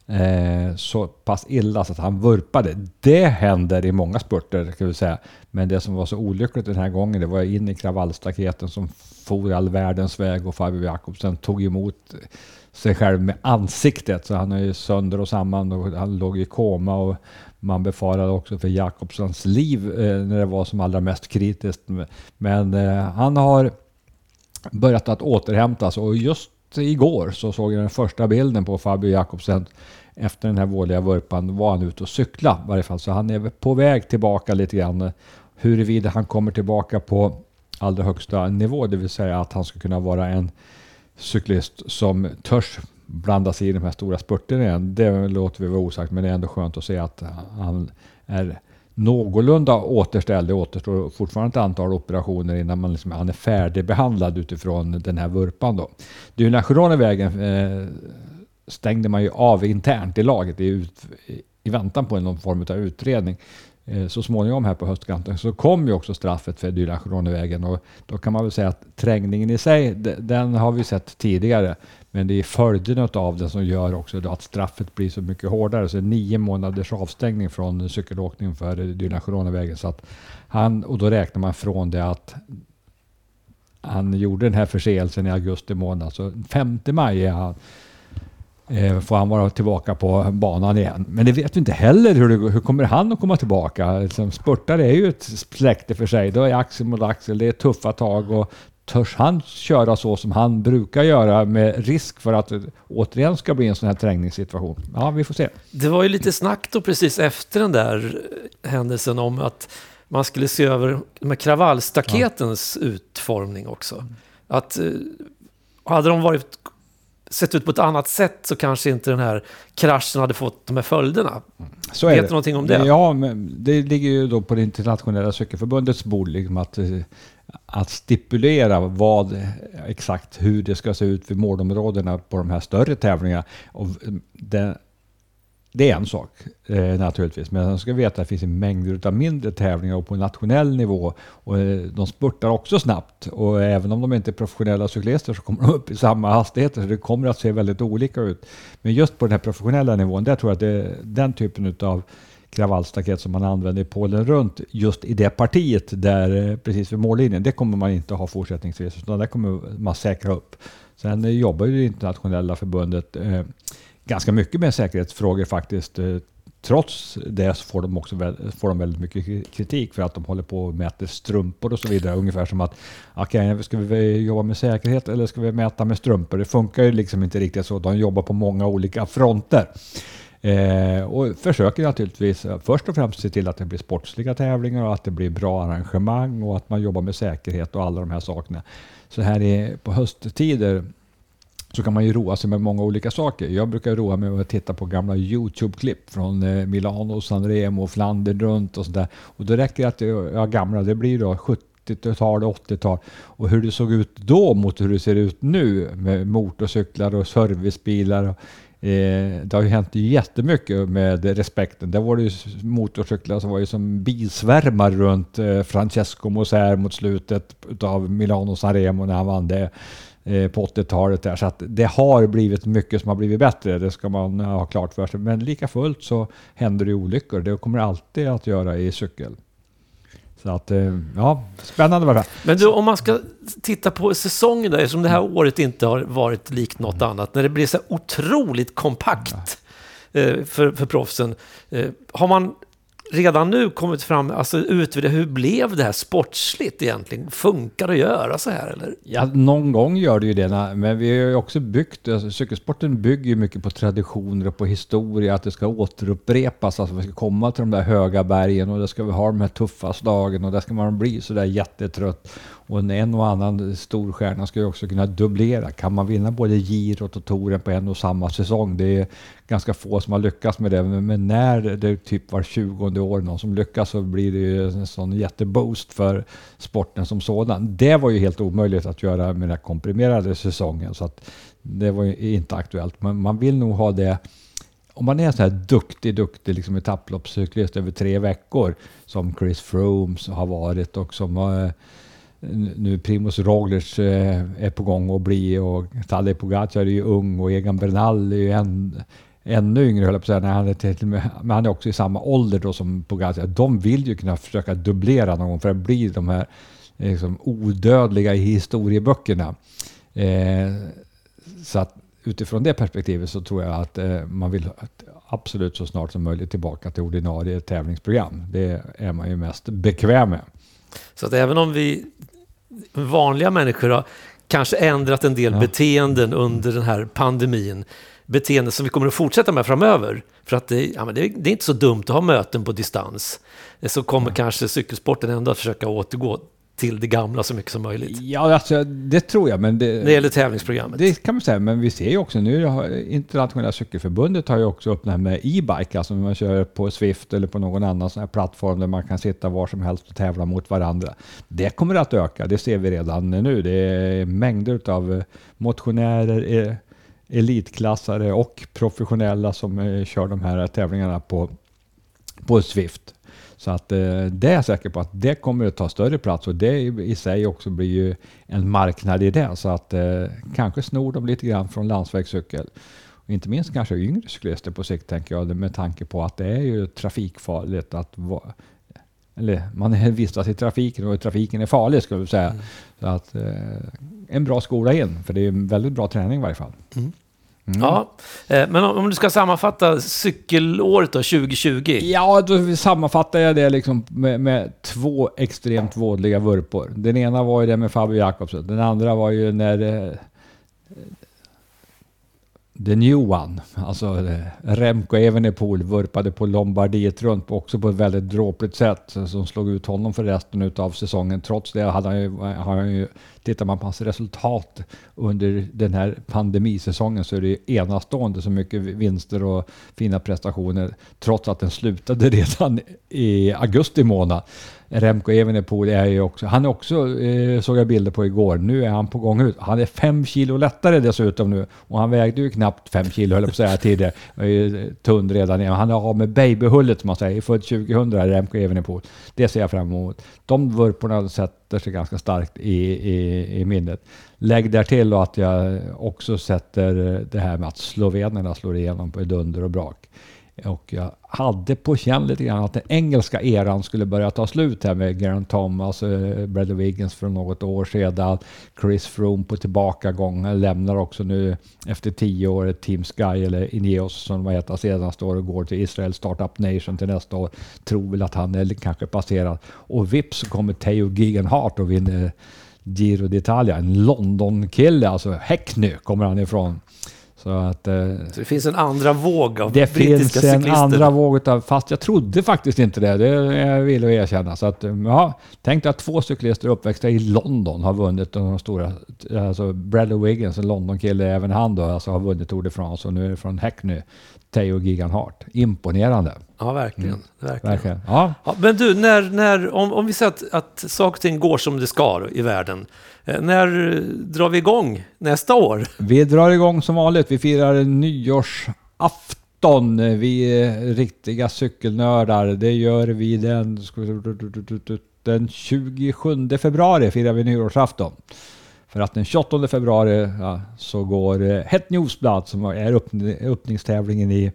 eh, så pass illa så att han vurpade. Det händer i många spurter kan vi säga. Men det som var så olyckligt den här gången det var in i kravallstaketen som for all världens väg och Fabio Jakobsen tog emot sig själv med ansiktet. Så han är ju sönder och samman och han låg i koma och man befarade också för Jakobsens liv eh, när det var som allra mest kritiskt. Men eh, han har börjat att återhämtas och just igår så såg jag den första bilden på Fabio Jakobsen efter den här vådliga vurpan var han ute och cykla i varje fall. Så han är på väg tillbaka lite grann. Huruvida han kommer tillbaka på allra högsta nivå, det vill säga att han ska kunna vara en cyklist som törs blanda sig i de här stora spurterna igen. Det låter vi vara osagt, men det är ändå skönt att se att han är någorlunda återställd. Det återstår fortfarande ett antal operationer innan man liksom, han är färdigbehandlad utifrån den här vurpan. Då. Det är ju eh, stängde man ju av internt i laget i, ut, i väntan på någon form av utredning. Eh, så småningom här på höstkanten så kom ju också straffet för Dylan Chironevägen och då kan man väl säga att trängningen i sig, den har vi sett tidigare. Men det är följderna av den som gör också då att straffet blir så mycket hårdare. Så nio månaders avstängning från cykelåkning för Dylan Chironevägen. Så att han, och då räknar man från det att han gjorde den här förseelsen i augusti månad. Så 5 maj är han, får han vara tillbaka på banan igen. Men det vet vi inte heller hur, det, hur kommer han att komma tillbaka. Liksom, spurtare är ju ett släkte för sig. Då är axel mot axel, det är tuffa tag och törs han köra så som han brukar göra med risk för att det återigen ska bli en sån här trängningssituation? Ja, vi får se. Det var ju lite snack då precis efter den där eh, händelsen om att man skulle se över de här kravallstaketens utformning också. Att eh, hade de varit sett ut på ett annat sätt så kanske inte den här kraschen hade fått de här följderna. Så Vet du det. någonting om det? Ja, det ligger ju då på det internationella cykelförbundets bord liksom att, eh, att stipulera vad exakt hur det ska se ut för målområdena på de här större tävlingarna. Och eh, det, är en sak eh, naturligtvis, men man ska veta att det finns en mängder av mindre tävlingar och på nationell nivå och eh, de spurtar också snabbt och även om de inte är professionella cyklister så kommer de upp i samma hastigheter så det kommer att se väldigt olika ut. Men just på den här professionella nivån, där tror jag att det är den typen av kravallstaket som man använder i Polen runt just i det partiet där eh, precis vid mållinjen. Det kommer man inte ha fortsättningsvis utan där kommer man säkra upp. Sen eh, jobbar ju det internationella förbundet eh, ganska mycket med säkerhetsfrågor faktiskt. Eh, trots det så får de också får de väldigt mycket kritik för att de håller på och mäter strumpor och så vidare. Ungefär som att okej, ska vi jobba med säkerhet eller ska vi mäta med strumpor? Det funkar ju liksom inte riktigt så. De jobbar på många olika fronter. Eh, och försöker naturligtvis eh, först och främst se till att det blir sportsliga tävlingar och att det blir bra arrangemang och att man jobbar med säkerhet och alla de här sakerna. Så här är, på hösttider så kan man ju roa sig med många olika saker. Jag brukar roa mig med att titta på gamla YouTube-klipp från eh, Milano, Sanremo, Flandern runt och sådär. Och då räcker det att eh, jag är gamla, det blir då 70-tal, 80-tal. Och hur det såg ut då mot hur det ser ut nu med motorcyklar och servicebilar. Och, Eh, det har ju hänt jättemycket med respekten. Där var det ju motorcyklar som var ju som bisvärmar runt eh, Francesco Moser mot slutet av Milano Sanremo när han vann det eh, på 80-talet där. Så att det har blivit mycket som har blivit bättre, det ska man ha klart för sig. Men lika fullt så händer det olyckor. Det kommer alltid att göra i cykel. Så att, eh, ja, spännande var det. Men du, om man ska titta på säsongen där, eftersom det här året inte har varit likt något annat, när det blir så otroligt kompakt eh, för, för proffsen. Har man redan nu kommit fram, alltså utvärderat, hur blev det här sportsligt egentligen? Funkar det att göra så här eller? Ja, någon gång gör det ju det, men vi har ju också byggt, alltså, cykelsporten bygger ju mycket på traditioner och på historia, att det ska återupprepas, alltså vi ska komma till de där höga bergen och där ska vi ha de här tuffa slagen och där ska man bli så där jättetrött. Och en, en och annan stor stjärna ska ju också kunna dubblera. Kan man vinna både girot och touren på en och samma säsong? Det är ganska få som har lyckats med det, men, men när det är typ var 20 år någon som lyckas så blir det ju en sån jätteboost för sporten som sådan. Det var ju helt omöjligt att göra med den här komprimerade säsongen, så att det var ju inte aktuellt. Men man vill nog ha det om man är en sån här duktig, duktig liksom etapploppscyklist över tre veckor som Chris Froome har varit och som eh, nu Primoz Roglic eh, är på gång att bli och Tadej Pogacar är ju ung och Egan Bernal är ju en, ännu yngre höll jag på att säga, när han är, till men han är också i samma ålder då som Pogacar. De vill ju kunna försöka dubblera någon gång för att bli de här liksom, odödliga i historieböckerna. Eh, så att utifrån det perspektivet så tror jag att eh, man vill att absolut så snart som möjligt tillbaka till ordinarie tävlingsprogram. Det är man ju mest bekväm med. Så att även om vi vanliga människor har kanske ändrat en del Ja. beteenden under den här pandemin, beteenden som vi kommer att fortsätta med framöver, för att det, ja, det, det är inte så dumt att ha möten på distans, så kommer kanske cykelsporten ändå att försöka återgå till det gamla så mycket som möjligt. Ja, alltså, det tror jag, men det, När det gäller tävlingsprogrammet. det kan man säga. Men vi ser ju också nu, internationella cykelförbundet har ju också öppnat med e-bike, alltså när man kör på Swift eller på någon annan sån här plattform där man kan sitta var som helst och tävla mot varandra. Det kommer att öka, det ser vi redan nu. Det är mängder av motionärer, eh, elitklassare och professionella som eh, kör de här tävlingarna på, på Swift. Så att eh, det är jag säker på att det kommer att ta större plats och det i sig också blir ju en marknad i det. Så att eh, kanske snor de lite grann från landsvägscykel. Och inte minst kanske yngre cyklister på sikt tänker jag med tanke på att det är ju trafikfarligt att vara eller man vistas i trafiken och trafiken är farlig skulle jag säga. Så att eh, en bra skola in, för det är en väldigt bra träning i varje fall. Mm. Ja, eh, men om du ska sammanfatta cykelåret då, 2020. Ja, då sammanfattar jag det liksom med, med två extremt vådliga vurpor. Den ena var ju det med Fabio Jakobsen. Den andra var ju när eh, The New One, alltså eh, Remco Evenepoel vurpade på Lombardiet runt också på ett väldigt dråpligt sätt som slog ut honom för resten av säsongen. Trots det hade han ju, har han ju, tittar man på hans resultat under den här pandemisäsongen så är det enastående så mycket vinster och fina prestationer trots att den slutade redan i augusti månad. Remco Evenepoel är ju också, han är också, eh, såg jag bilder på igår, nu är han på gång ut. Han är fem kilo lättare dessutom nu och han vägde ju knappt fem kilo höll jag på att säga tidigare. Han är ju tunn redan igen. Han är av med babyhullet som man säger, född 2000 Remco Evenepoel. Det ser jag fram emot. De vurporna har sett sätter sig ganska starkt i, i, i minnet. Lägg där till att jag också sätter det här med att slovenerna slår igenom på dunder och brak. Och jag hade på känn lite grann att den engelska eran skulle börja ta slut här med Geraint Thomas, eh, Bradley Wiggins för något år sedan. Chris Froome på tillbakagång. Lämnar också nu efter tio år Team Sky eller Ineos som vad heter senaste år och går till Israel Startup Nation till nästa år. Tror väl att han är kanske passerad. Och vips så kommer Theo Gegenhardt och vinner Giro d'Italia. En London-kille, alltså Häckny kommer han ifrån. Så att... Eh, Så det finns en andra våg av det brittiska finns en cyklister. andra våg av, fast jag trodde faktiskt inte det. Det jag vill att erkänna. Så att, ja, tänk att två cyklister uppväxta i London har vunnit de stora, alltså Bradley Wiggins, en Londonkille, även han då, alltså har vunnit Tour de France och nu är det från Hackney, Theo Giganhart. Imponerande, Ja, verkligen. verkligen. verkligen. Ja, Ja, men du, när, när, om, om vi säger att, att saker och ting går som det ska i världen, eh, när drar vi igång nästa år? vi drar igång som vanligt. Vi firar nyårsafton. Vi är riktiga cykelnördar. Det gör vi den, den 27 februari firar vi nyårsafton. För att den 28 februari ja, så går eh, Het Newsblad som är öppn- öppningstävlingen i,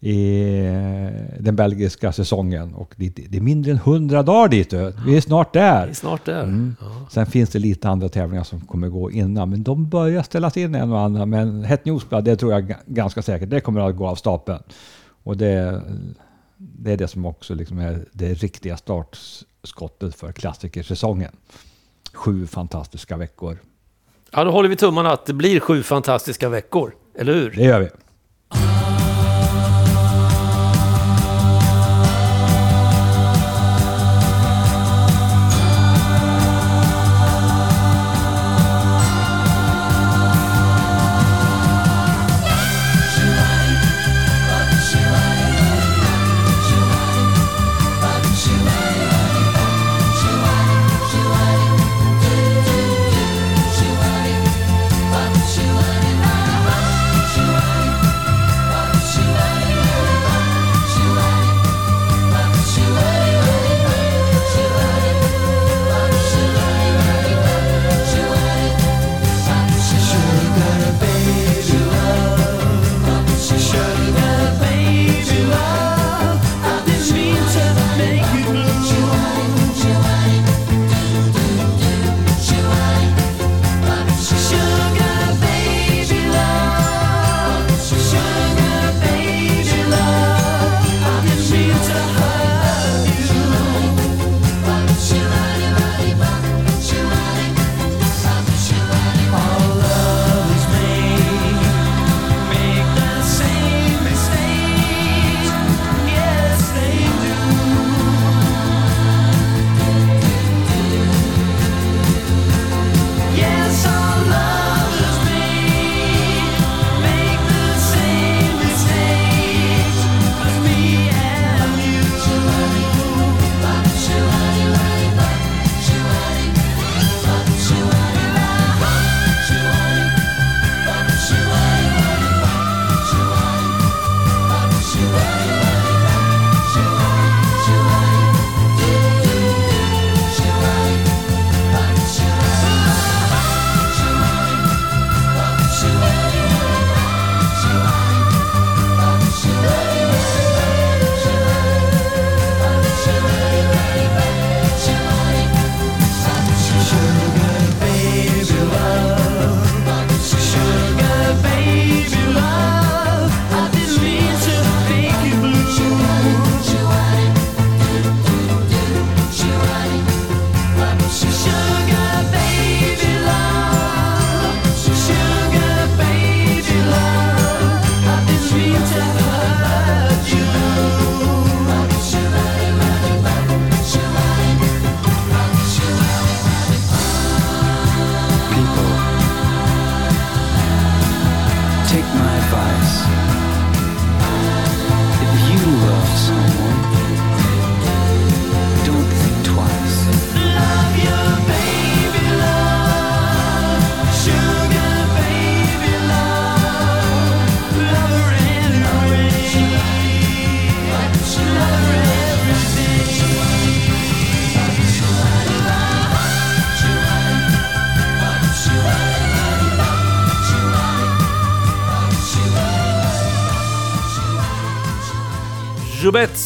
i eh, den belgiska säsongen. Och det, det är mindre än 100 dagar dit. Vi är snart där. är snart där. Mm. Ja. Sen finns det lite andra tävlingar som kommer gå innan, men de börjar ställas in en och annan. Men Het Newsblad, det tror jag ga- ganska säkert, det kommer att gå av stapeln. Och det, det är det som också liksom är det riktiga startskottet för klassikersäsongen. Sju fantastiska veckor. ja, då håller vi tummarna att det blir sju fantastiska veckor. Eller hur? Det gör vi.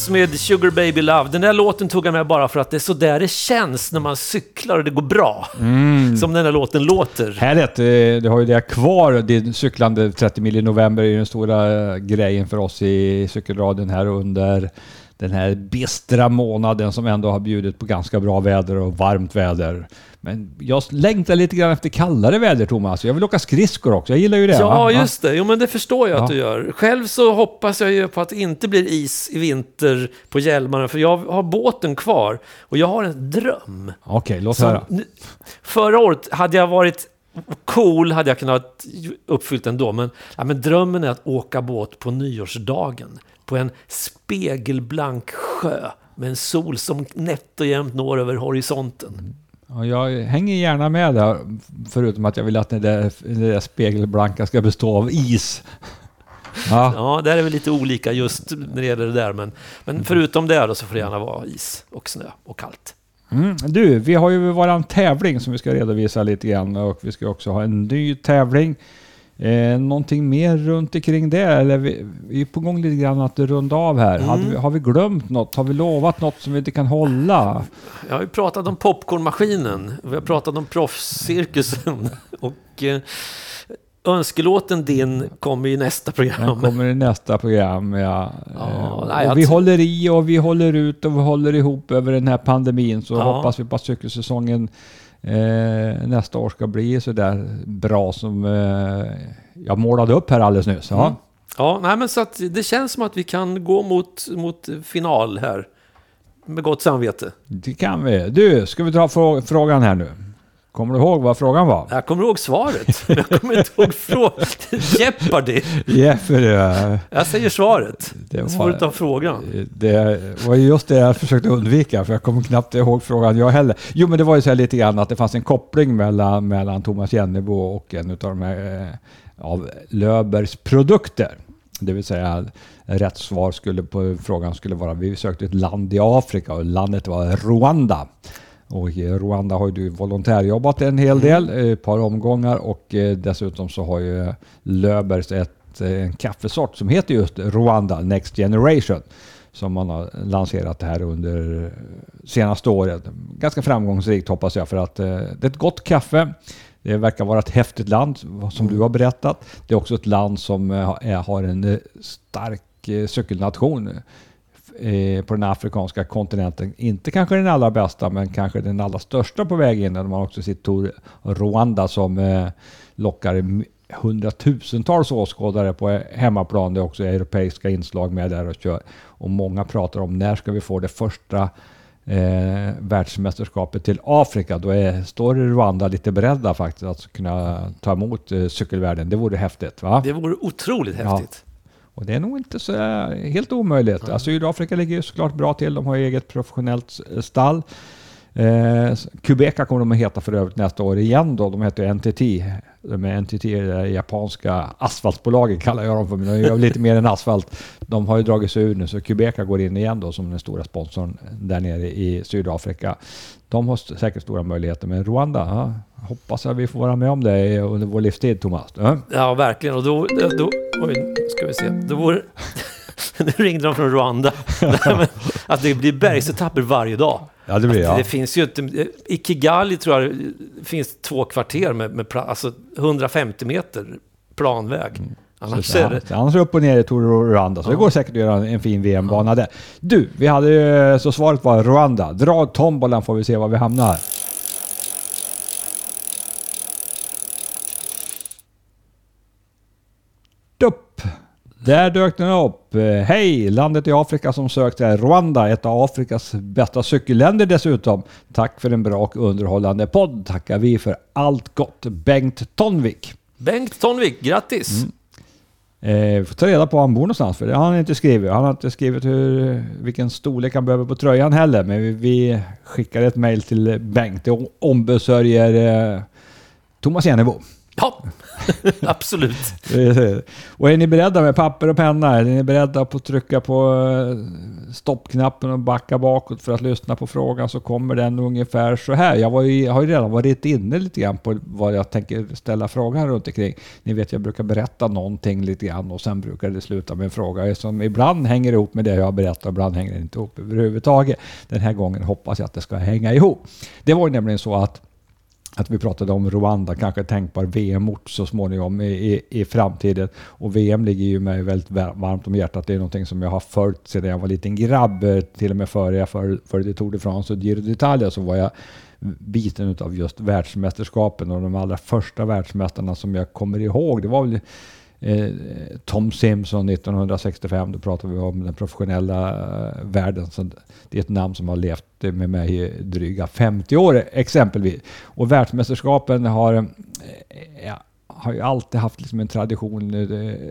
Rubets med Sugar Baby Love. Den där låten tog jag med bara för att det är så där det känns när man cyklar och det går bra. Som den här låten låter. Härligt! eh, Du har ju det kvar. Det cyklande 30 mil i november är ju den stora eh, grejen för oss i cykelradion här under den här bistra månaden som ändå har bjudit på ganska bra väder och varmt väder. Men jag längtar lite grann efter kallare väder, Thomas. Jag vill åka skridskor också. Jag gillar ju det. Ja, va? just det. Jo, men det förstår jag att Ja. du gör. Själv så hoppas jag ju på att det inte blir is i vinter på Hjälmaren, för jag har båten kvar och jag har en dröm. Okej, låt Som, höra. förra året hade jag varit cool, hade jag kunnat uppfyllt ändå, men, ja, men drömmen är att åka båt på nyårsdagen på en spegelblank sjö med en sol som nätt och jämnt når över horisonten. Ja, jag hänger gärna med där, förutom att jag vill att det där, det där spegelblanka ska bestå av is. Ja, Ja, där är vi lite olika just när det gäller det där, men, men förutom det då så får det gärna vara is och snö och kallt. Mm. Du, vi har ju våran tävling som vi ska redovisa lite grann och vi ska också ha en ny tävling. Eh, någonting mer runt omkring det? Eller vi, vi är på gång lite grann att runda av här. Hade vi, har vi glömt något? Har vi lovat något som vi inte kan hålla? Jag har ju pratat om popcornmaskinen. Vi har pratat om proffscirkusen. Och eh, önskelåten din kommer i nästa Den program. kommer i nästa program. Ja. Ja, Eh, nej, vi håller i och vi håller ut och vi håller ihop över den här pandemin. Så Ja. hoppas vi på att cykelsäsongen eh, nästa år ska bli så där bra som eh, jag målade upp här alldeles nyss. Ja. Mm. Ja, nej, men så att det känns som att vi kan gå mot, mot final här. Med gott samvete. Det kan vi. Du, ska vi ta frå- frågan här nu? Kommer du ihåg vad frågan var? Jag kommer ihåg svaret. men Jag kommer inte ihåg frågan. Jeopardy. Jeopardy. ja. Jag säger svaret. Det var- du ta frågan. Det var ju just det jag försökte undvika, för jag kommer knappt ihåg frågan jag heller. Jo, men det var ju så här lite grann att det fanns en koppling mellan, mellan Thomas Jennebo och en av de här eh, av Löbers produkter. Det vill säga, rätt svar skulle på frågan skulle vara, vi sökte ett land i Afrika och landet var Rwanda. Och i Rwanda har du volontärjobbat en hel del, eh, ett par omgångar och eh, dessutom så har ju Löbers ett, eh, en kaffesort som heter just Rwanda Next Generation som man har lanserat det här under senaste året. Ganska framgångsrikt hoppas jag för att eh, det är ett gott kaffe. Det verkar vara ett häftigt land som du har berättat. Det är också ett land som eh, har- en eh, stark eh, cykelnation eh, på den afrikanska kontinenten. Inte kanske den allra bästa, men kanske den allra största på väg in. De har också sitt Tour Rwanda som eh, lockar hundratusentals åskådare på hemmaplan. Det är också europeiska inslag med där och kör. Och många pratar om när ska vi få det första eh, världsmästerskapet till Afrika. Då är, står Rwanda lite beredda faktiskt att kunna ta emot eh, cykelvärlden. Det vore häftigt va? Det vore otroligt Ja. Och det är nog inte så eh, helt omöjligt. Alltså, Sydafrika ligger ju såklart bra till. De har eget professionellt eh, stall. Eh, Quebeca kommer de att heta för övrigt nästa år igen då. De heter NTT. De är NTT, det japanska asfaltbolaget kallar jag dem för, men de gör lite mer än asfalt. De har ju dragit sig ur nu, så Quebeca går in igen då som den stora sponsorn där nere i Sydafrika. De har säkert stora möjligheter, men Rwanda, ja, hoppas att vi får vara med om det under vår livstid, Thomas. Ja. Ja, verkligen. Och då, då oj, ska vi se. Då vore, nu ringde de från Rwanda. Att det blir bergsetapper varje dag. Ja, det blir ja. Det finns ju inte... I Kigali tror jag det finns två kvarter med, med alltså 150 meter planväg. Annars Så, är ja, det... Annars är det upp och ner i Tour Rwanda, så det går säkert att göra en fin VM-bana där. Du, vi hade ju, så svaret var Rwanda. Dra tombolan får vi se var vi hamnar. Dupp! Där dök den upp. Eh, Hej! Landet i Afrika som sökt är Rwanda, ett av Afrikas bästa cykelländer dessutom. Tack för en bra och underhållande podd. Tackar vi för allt gott. Bengt Tonvik. Bengt Tonvik, grattis! Mm. Eh, vi får ta reda på var han bor någonstans, för det har han inte skrivit. Han har inte skrivit hur, vilken storlek han behöver på tröjan heller, men vi, vi skickar ett mejl till Bengt. Det ombesörjer eh, Thomas Jennebo. Ja, absolut. Och är ni beredda med papper och penna? Är ni beredda på att trycka på eh, stoppknappen och backa bakåt för att lyssna på frågan så kommer den ungefär så här. Jag var ju, har ju redan varit inne lite grann på vad jag tänker ställa frågan runt omkring. Ni vet, jag brukar berätta någonting lite grann och sen brukar det sluta med en fråga som ibland hänger ihop med det jag berättar, ibland hänger det inte ihop överhuvudtaget. Den här gången hoppas jag att det ska hänga ihop. Det var ju nämligen så att att vi pratade om Rwanda, kanske tänkbar VM-ort så småningom i, i, i framtiden. Och VM ligger ju mig väldigt varmt om hjärtat. Det är någonting som jag har följt sedan jag var liten grabb. Till och med före jag följde Tour de France och Giro d'Italia så var jag biten av just världsmästerskapen och de allra första världsmästarna som jag kommer ihåg. Det var väl Eh, Tom Simpson 1965. Då pratar vi om den professionella eh, världen. Så det är ett namn som har levt med mig i dryga 50 år exempelvis. Och världsmästerskapen har, eh, ja, har ju alltid haft liksom en tradition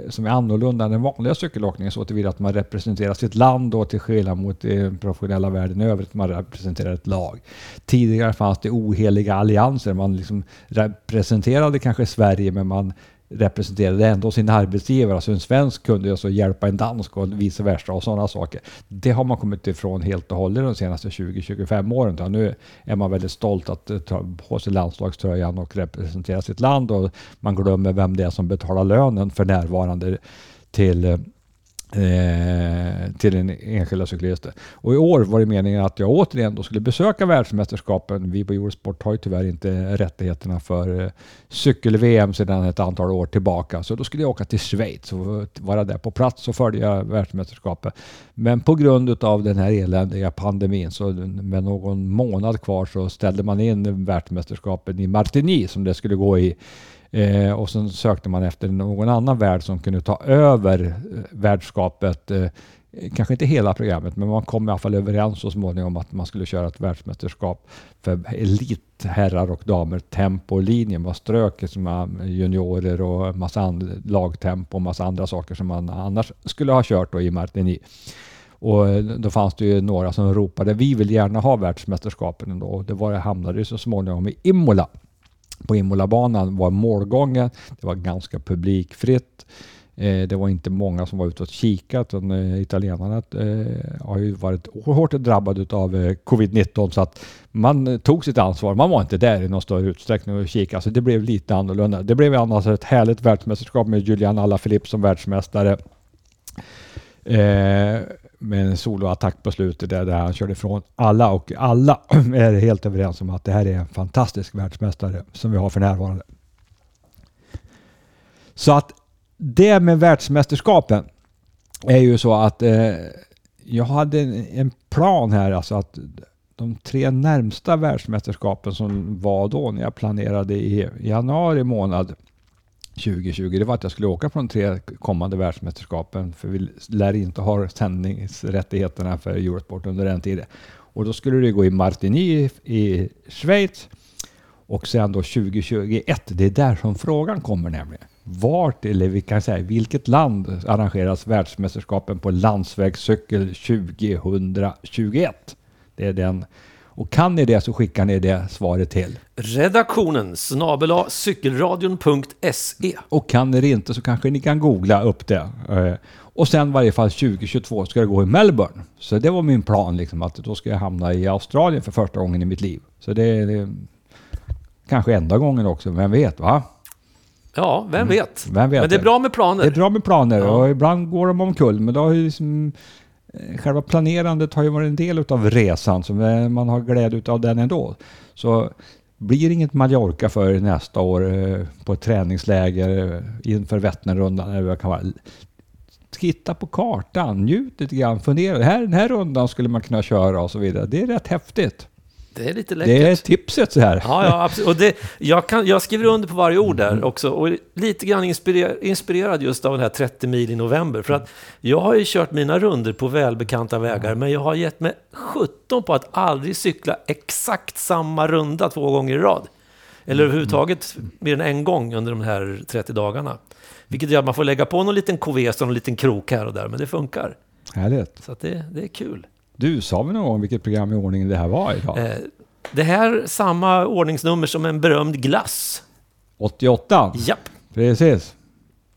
som är annorlunda än den vanliga cykelåkningen så tillvida att man representerar sitt land och till skillnad mot den professionella världen i övrigt, man representerar ett lag. Tidigare fanns det oheliga allianser, man liksom representerade kanske Sverige men man representerade ändå sin arbetsgivare. Alltså en svensk kunde alltså hjälpa en dansk och vice versa och sådana saker. Det har man kommit ifrån helt och hållet de senaste 20-25 åren. Nu är man väldigt stolt att eh, ta på sig landslagströjan och representera sitt land och man glömmer vem det är som betalar lönen för närvarande till eh, eh, till den enskilda cyklisten. Och i år var det meningen att jag återigen då skulle besöka världsmästerskapen. Vi på Eurosport har ju tyvärr inte rättigheterna för eh, cykel-VM sedan ett antal år tillbaka. Så då skulle jag åka till Schweiz och vara där på plats och följa världsmästerskapet. Men på grund av den här eländiga pandemin så med någon månad kvar så ställde man in världsmästerskapen i Martigny som det skulle gå i Eh, och sen sökte man efter någon annan värld som kunde ta över eh, värdskapet. Eh, kanske inte hela programmet, men man kom i alla fall överens så småningom att man skulle köra ett världsmästerskap för elitherrar och damer, tempolinje. Man strök som juniorer och massa and- lagtempo och massa andra saker som man annars skulle ha kört då i Martini. Och eh, då fanns det ju några som ropade vi vill gärna ha världsmästerskapen ändå. Och det var, hamnade ju så småningom i Imola på Imolabanan var målgången. Det var ganska publikfritt. Eh, det var inte många som var ute och kikat. utan, eh, Italienarna eh, har ju varit hårt drabbade av eh, covid-19 så att man eh, tog sitt ansvar. Man var inte där i någon större utsträckning och kikade. Så det blev lite annorlunda. Det blev annars ett härligt världsmästerskap med Julian Alaphilippe som världsmästare. Eh, med en soloattack på slutet där, där han körde ifrån alla och alla är helt överens om att det här är en fantastisk världsmästare som vi har för närvarande. Så att det med världsmästerskapen är ju så att eh, jag hade en, en plan här, alltså att de tre närmsta världsmästerskapen som var då när jag planerade i januari månad 2020, det var att jag skulle åka på de tre kommande världsmästerskapen, för vi lär inte ha sändningsrättigheterna för Eurosport under den tiden. Och då skulle det gå i Martigny i Schweiz och sen då 2021, det är där som frågan kommer nämligen. Vart, eller vi kan säga vilket land arrangeras världsmästerskapen på landsvägscykel 2021? Det är den. Och kan ni det så skickar ni det svaret till. Redaktionen snabela cykelradion.se. Och kan ni det inte så kanske ni kan googla upp det. Eh, Och sen i varje fall 2022 ska det gå i Melbourne. Så det var min plan liksom att då ska jag hamna i Australien för första gången i mitt liv. Så det är kanske enda gången också, vem vet va? Ja, vem vet? Vem vet Men det är bra med planer. Det är bra med planer Ja. och ibland går de omkull. Men då har liksom, Eh, själva planerandet har ju varit en del av resan. Så man har glädje av den ändå. Så blir det inget Mallorca för nästa år eh, på ett träningsläger eh, inför Vätternrundan. eller vad det kan vara. Titta på kartan, njut lite grann, fundera. Här, den här rundan skulle man kunna köra och så vidare. Det är rätt häftigt. Det är lite läckert. Det är tipset så här. Ja, ja absolut. Och det, jag, kan, jag skriver under på varje ord Mm. där också. Och lite grann inspirer, inspirerad just av den här 30 mil i november. För att jag har ju kört mina runder på välbekanta vägar, men jag har gett mig 17 på att aldrig cykla exakt samma runda två gånger i rad. Eller Mm. överhuvudtaget mer än en gång under de här 30 dagarna. Vilket gör att man får lägga på någon liten koves och någon liten krok här och där, men det funkar. Härligt. Så det, det är kul. Du, sa vi någon gång vilket program i ordning det här var idag? Eh, det här samma ordningsnummer som en berömd glass. 88? Japp, Precis.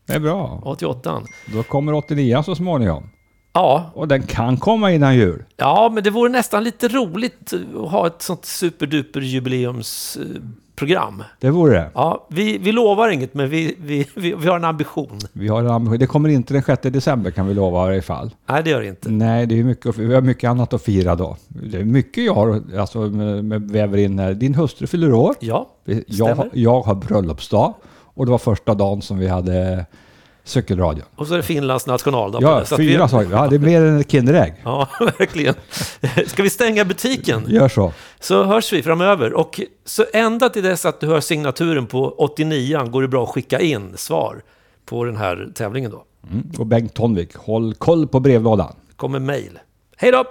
Det är bra. 88. Då kommer 89 så småningom. Ja, Och den kan komma innan jul. Ja, men det vore nästan lite roligt att ha ett sånt superduper jubileumsprogram. Det vore det. Ja, vi, vi lovar inget, men vi, vi, vi, vi har en ambition. Vi har en ambition. Det kommer inte den 6 december kan vi lova i alla fall. Nej, det gör det inte. Nej, det är mycket, vi har mycket annat att fira då. Det är mycket jag har, alltså med, med väver in här. Din hustru fyller år. Ja, Jag, stämmer. jag har bröllopsdag. Och det var första dagen som vi hade cykelradion. Och så är det Finlands nationaldag. Ja, så fyra vi, saker. Ja, det är mer än ett Kinderägg. Ja, verkligen. Ska vi stänga butiken? Gör så. Så hörs vi framöver. Och så ända till dess att du hör signaturen på 89 går det bra att skicka in svar på den här tävlingen då. Mm. Och Bengt Tonvik, håll koll på brevlådan. kommer mejl. Hej då!